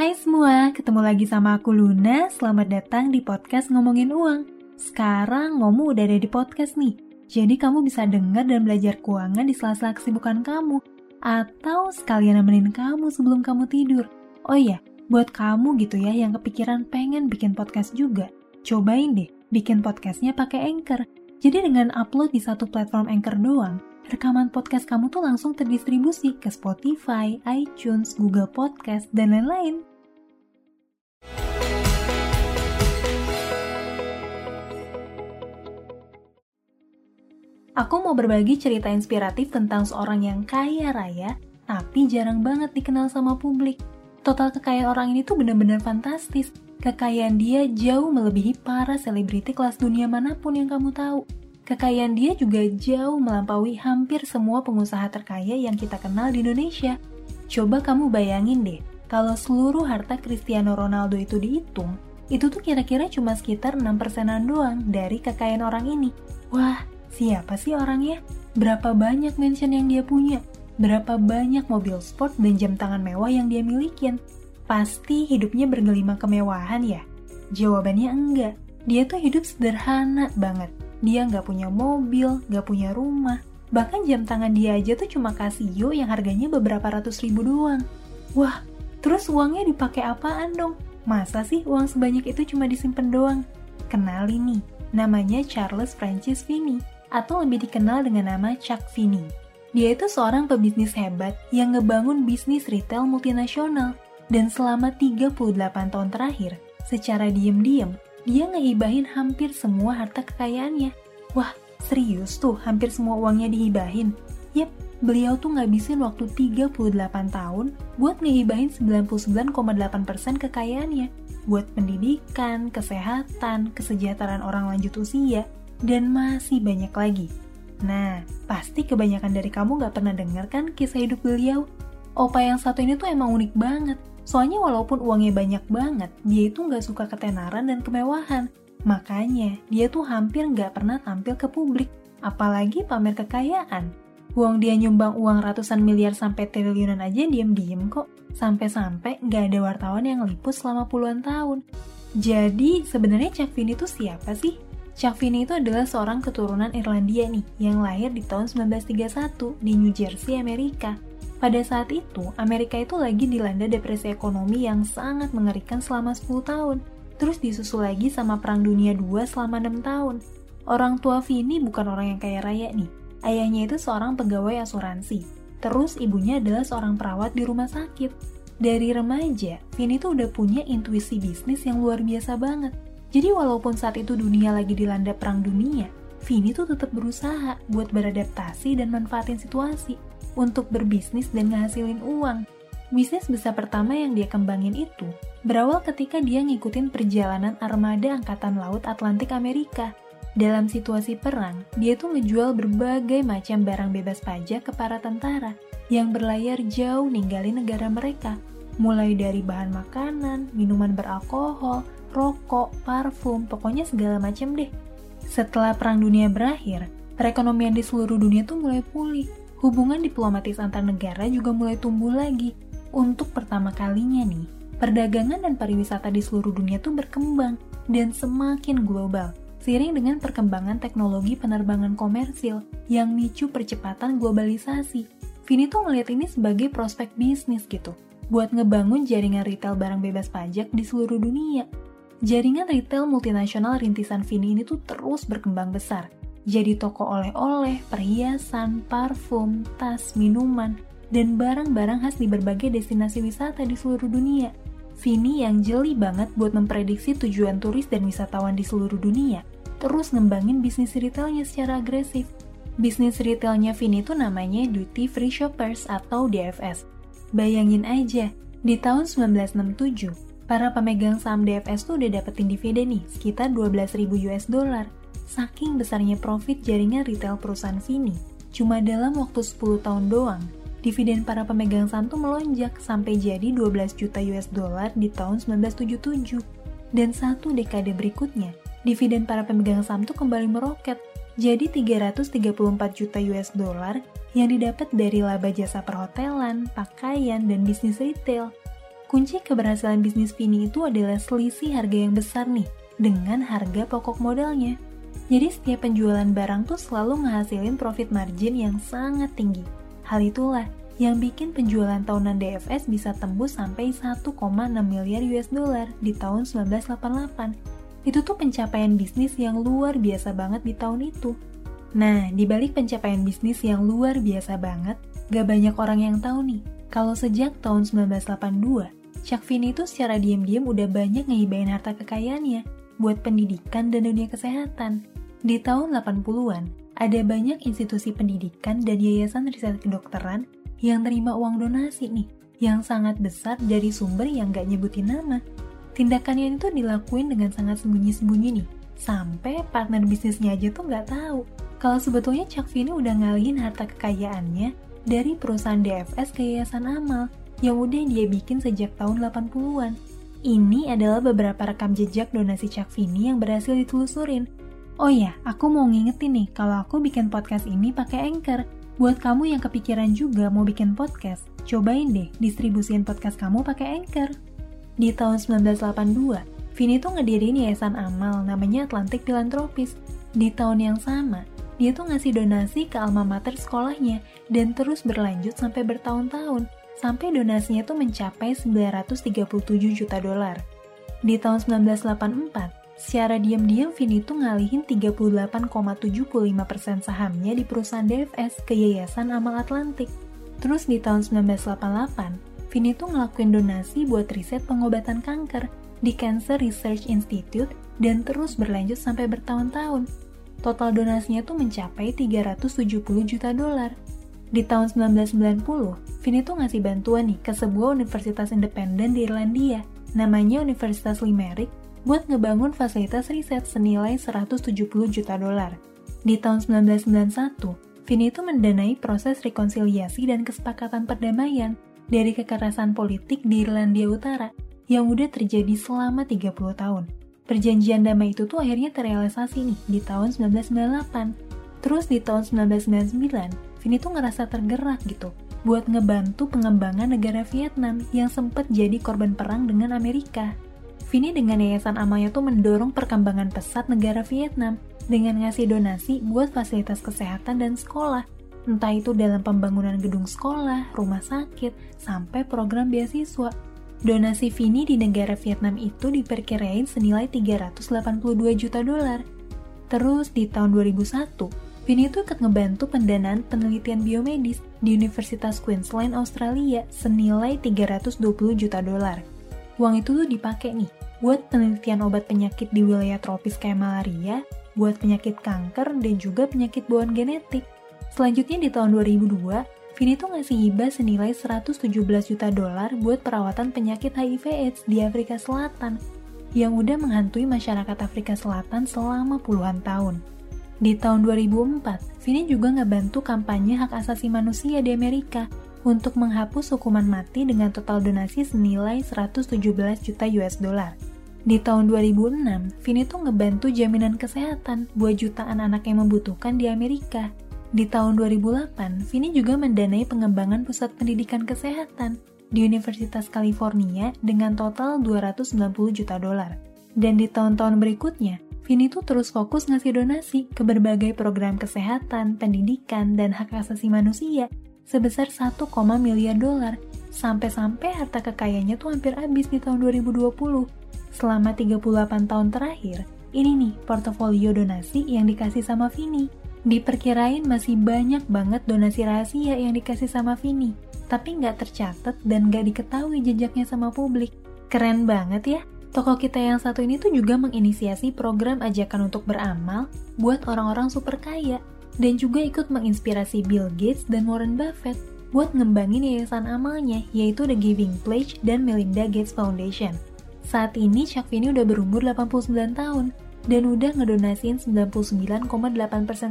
Hai semua, ketemu lagi sama aku Luna. Selamat datang di podcast Ngomongin Uang. Sekarang Ngomu udah ada di podcast nih. Jadi kamu bisa dengar dan belajar keuangan di sela-sela kesibukan kamu. Atau sekalian nemenin kamu sebelum kamu tidur. Oh iya, buat kamu gitu ya yang kepikiran pengen bikin podcast juga. Cobain deh, bikin podcastnya pakai Anchor. Jadi dengan upload di satu platform Anchor doang, rekaman podcast kamu tuh langsung terdistribusi ke Spotify, iTunes, Google Podcast, dan lain-lain. Aku mau berbagi cerita inspiratif tentang seorang yang kaya raya, tapi jarang banget dikenal sama publik. Total kekayaan orang ini tuh benar-benar fantastis. Kekayaan dia jauh melebihi para selebriti kelas dunia mana pun yang kamu tahu. Kekayaan dia juga jauh melampaui hampir semua pengusaha terkaya yang kita kenal di Indonesia. Coba kamu bayangin deh, kalau seluruh harta Cristiano Ronaldo itu dihitung, itu tuh kira-kira cuma sekitar 6 persenan doang dari kekayaan orang ini. Wah, Siapa sih orangnya? Berapa banyak mansion yang dia punya? Berapa banyak mobil sport dan jam tangan mewah yang dia milikin? Pasti hidupnya bergelima kemewahan ya? Jawabannya enggak. Dia tuh hidup sederhana banget. Dia nggak punya mobil, nggak punya rumah. Bahkan jam tangan dia aja tuh cuma Casio yang harganya beberapa ratus ribu doang. Wah, terus uangnya dipakai apaan dong? Masa sih uang sebanyak itu cuma disimpan doang? Kenali nih, namanya Charles Francis Finney atau lebih dikenal dengan nama Chuck Finney. Dia itu seorang pebisnis hebat yang ngebangun bisnis retail multinasional dan selama 38 tahun terakhir, secara diem-diem, dia ngehibahin hampir semua harta kekayaannya. Wah, serius tuh hampir semua uangnya dihibahin? Yep, beliau tuh ngabisin waktu 38 tahun buat ngehibahin 99,8% kekayaannya buat pendidikan, kesehatan, kesejahteraan orang lanjut usia, dan masih banyak lagi. Nah, pasti kebanyakan dari kamu gak pernah denger kan kisah hidup beliau? Opa yang satu ini tuh emang unik banget. Soalnya walaupun uangnya banyak banget, dia itu gak suka ketenaran dan kemewahan. Makanya, dia tuh hampir gak pernah tampil ke publik, apalagi pamer kekayaan. Uang dia nyumbang uang ratusan miliar sampai triliunan aja diem-diem kok. Sampai-sampai gak ada wartawan yang liput selama puluhan tahun. Jadi, sebenarnya Chuck Finney itu siapa sih? Chuck Finney itu adalah seorang keturunan Irlandia nih, yang lahir di tahun 1931 di New Jersey, Amerika. Pada saat itu, Amerika itu lagi dilanda depresi ekonomi yang sangat mengerikan selama 10 tahun. Terus disusul lagi sama Perang Dunia II selama 6 tahun. Orang tua Finney bukan orang yang kaya raya nih. Ayahnya itu seorang pegawai asuransi. Terus ibunya adalah seorang perawat di rumah sakit. Dari remaja, Finney tuh udah punya intuisi bisnis yang luar biasa banget jadi walaupun saat itu dunia lagi dilanda perang dunia, Vini tuh tetap berusaha buat beradaptasi dan manfaatin situasi untuk berbisnis dan ngehasilin uang. Bisnis besar pertama yang dia kembangin itu berawal ketika dia ngikutin perjalanan armada Angkatan Laut Atlantik Amerika. Dalam situasi perang, dia tuh ngejual berbagai macam barang bebas pajak ke para tentara yang berlayar jauh ninggalin negara mereka. Mulai dari bahan makanan, minuman beralkohol, rokok, parfum, pokoknya segala macam deh. Setelah Perang Dunia berakhir, perekonomian di seluruh dunia tuh mulai pulih. Hubungan diplomatis antar negara juga mulai tumbuh lagi. Untuk pertama kalinya nih, perdagangan dan pariwisata di seluruh dunia tuh berkembang dan semakin global. Seiring dengan perkembangan teknologi penerbangan komersil yang micu percepatan globalisasi, Vini tuh ngeliat ini sebagai prospek bisnis gitu, buat ngebangun jaringan retail barang bebas pajak di seluruh dunia Jaringan retail multinasional rintisan Vini ini tuh terus berkembang besar. Jadi toko oleh-oleh, perhiasan, parfum, tas, minuman, dan barang-barang khas di berbagai destinasi wisata di seluruh dunia. Vini yang jeli banget buat memprediksi tujuan turis dan wisatawan di seluruh dunia, terus ngembangin bisnis retailnya secara agresif. Bisnis retailnya Vini itu namanya Duty Free Shoppers atau DFS. Bayangin aja, di tahun 1967, para pemegang saham DFS tuh udah dapetin dividen nih, sekitar 12.000 US dollar. Saking besarnya profit jaringan retail perusahaan Vini, cuma dalam waktu 10 tahun doang, dividen para pemegang saham tuh melonjak sampai jadi 12 juta US dollar di tahun 1977. Dan satu dekade berikutnya, dividen para pemegang saham tuh kembali meroket jadi 334 juta US dollar yang didapat dari laba jasa perhotelan, pakaian, dan bisnis retail. Kunci keberhasilan bisnis Vini itu adalah selisih harga yang besar nih dengan harga pokok modalnya. Jadi setiap penjualan barang tuh selalu menghasilin profit margin yang sangat tinggi. Hal itulah yang bikin penjualan tahunan DFS bisa tembus sampai 1,6 miliar US dollar di tahun 1988. Itu tuh pencapaian bisnis yang luar biasa banget di tahun itu. Nah, di balik pencapaian bisnis yang luar biasa banget, gak banyak orang yang tahu nih, kalau sejak tahun 1982, Chuck Finney itu secara diam-diam udah banyak ngehibain harta kekayaannya buat pendidikan dan dunia kesehatan. Di tahun 80-an, ada banyak institusi pendidikan dan yayasan riset kedokteran yang terima uang donasi nih, yang sangat besar dari sumber yang gak nyebutin nama. Tindakannya itu dilakuin dengan sangat sembunyi-sembunyi nih, sampai partner bisnisnya aja tuh nggak tahu kalau sebetulnya Chuck Finney udah ngalihin harta kekayaannya dari perusahaan DFS ke Yayasan Amal yang udah dia bikin sejak tahun 80-an. Ini adalah beberapa rekam jejak donasi Chuck Finney yang berhasil ditelusurin. Oh ya, aku mau ngingetin nih kalau aku bikin podcast ini pakai Anchor. Buat kamu yang kepikiran juga mau bikin podcast, cobain deh distribusin podcast kamu pakai Anchor. Di tahun 1982, Vini tuh ngedirin yayasan amal namanya Atlantic Philanthropies. Di tahun yang sama, dia tuh ngasih donasi ke alma mater sekolahnya dan terus berlanjut sampai bertahun-tahun sampai donasinya tuh mencapai 937 juta dolar. Di tahun 1984, secara diam-diam Vini tuh ngalihin 38,75% sahamnya di perusahaan DFS ke Yayasan Amal Atlantik. Terus di tahun 1988, Vini tuh ngelakuin donasi buat riset pengobatan kanker di Cancer Research Institute dan terus berlanjut sampai bertahun-tahun. Total donasinya tuh mencapai 370 juta dolar. Di tahun 1990, Vini tuh ngasih bantuan nih ke sebuah universitas independen di Irlandia, namanya Universitas Limerick, buat ngebangun fasilitas riset senilai 170 juta dolar. Di tahun 1991, Vini itu mendanai proses rekonsiliasi dan kesepakatan perdamaian dari kekerasan politik di Irlandia Utara yang udah terjadi selama 30 tahun. Perjanjian damai itu tuh akhirnya terrealisasi nih di tahun 1998. Terus di tahun 1999, Vini tuh ngerasa tergerak gitu buat ngebantu pengembangan negara Vietnam yang sempat jadi korban perang dengan Amerika. Vini dengan yayasan amalnya tuh mendorong perkembangan pesat negara Vietnam dengan ngasih donasi buat fasilitas kesehatan dan sekolah, entah itu dalam pembangunan gedung sekolah, rumah sakit, sampai program beasiswa. Donasi Vini di negara Vietnam itu diperkirain senilai 382 juta dolar. Terus di tahun 2001, Vini itu ikut ngebantu pendanaan penelitian biomedis di Universitas Queensland, Australia senilai 320 juta dolar. Uang itu tuh dipakai nih buat penelitian obat penyakit di wilayah tropis kayak malaria, buat penyakit kanker, dan juga penyakit bawaan genetik. Selanjutnya di tahun 2002, Vini tuh ngasih hibah senilai 117 juta dolar buat perawatan penyakit HIV AIDS di Afrika Selatan yang udah menghantui masyarakat Afrika Selatan selama puluhan tahun. Di tahun 2004, Vini juga ngebantu kampanye hak asasi manusia di Amerika untuk menghapus hukuman mati dengan total donasi senilai 117 juta US dollar. Di tahun 2006, Vini tuh ngebantu jaminan kesehatan buat jutaan anak yang membutuhkan di Amerika. Di tahun 2008, Vini juga mendanai pengembangan pusat pendidikan kesehatan di Universitas California dengan total 290 juta dolar. Dan di tahun-tahun berikutnya, Vini tuh terus fokus ngasih donasi ke berbagai program kesehatan, pendidikan, dan hak asasi manusia sebesar 1, miliar dolar. Sampai-sampai harta kekayaannya tuh hampir habis di tahun 2020. Selama 38 tahun terakhir, ini nih portofolio donasi yang dikasih sama Vini. Diperkirain masih banyak banget donasi rahasia yang dikasih sama Vini, tapi nggak tercatat dan nggak diketahui jejaknya sama publik. Keren banget ya! Toko kita yang satu ini tuh juga menginisiasi program ajakan untuk beramal buat orang-orang super kaya dan juga ikut menginspirasi Bill Gates dan Warren Buffett buat ngembangin yayasan amalnya yaitu The Giving Pledge dan Melinda Gates Foundation. Saat ini Chuck Finney udah berumur 89 tahun dan udah ngedonasiin 99,8%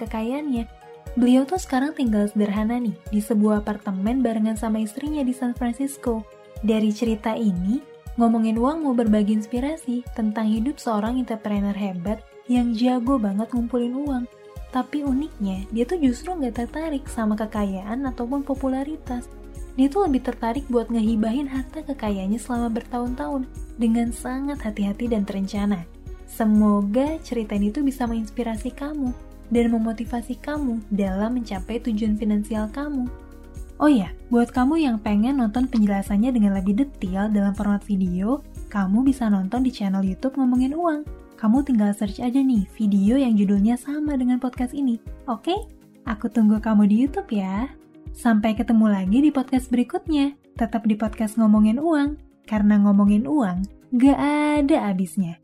kekayaannya. Beliau tuh sekarang tinggal sederhana nih di sebuah apartemen barengan sama istrinya di San Francisco. Dari cerita ini, Ngomongin uang mau berbagi inspirasi tentang hidup seorang entrepreneur hebat yang jago banget ngumpulin uang. Tapi uniknya, dia tuh justru nggak tertarik sama kekayaan ataupun popularitas. dia tuh lebih tertarik buat ngehibahin harta kekayaannya selama bertahun-tahun dengan sangat hati-hati dan terencana. Semoga cerita ini tuh bisa menginspirasi kamu dan memotivasi kamu dalam mencapai tujuan finansial kamu. Oh ya, buat kamu yang pengen nonton penjelasannya dengan lebih detail dalam format video, kamu bisa nonton di channel YouTube Ngomongin Uang. Kamu tinggal search aja nih video yang judulnya sama dengan podcast ini. Oke? Aku tunggu kamu di YouTube ya. Sampai ketemu lagi di podcast berikutnya. Tetap di podcast Ngomongin Uang, karena ngomongin uang gak ada habisnya.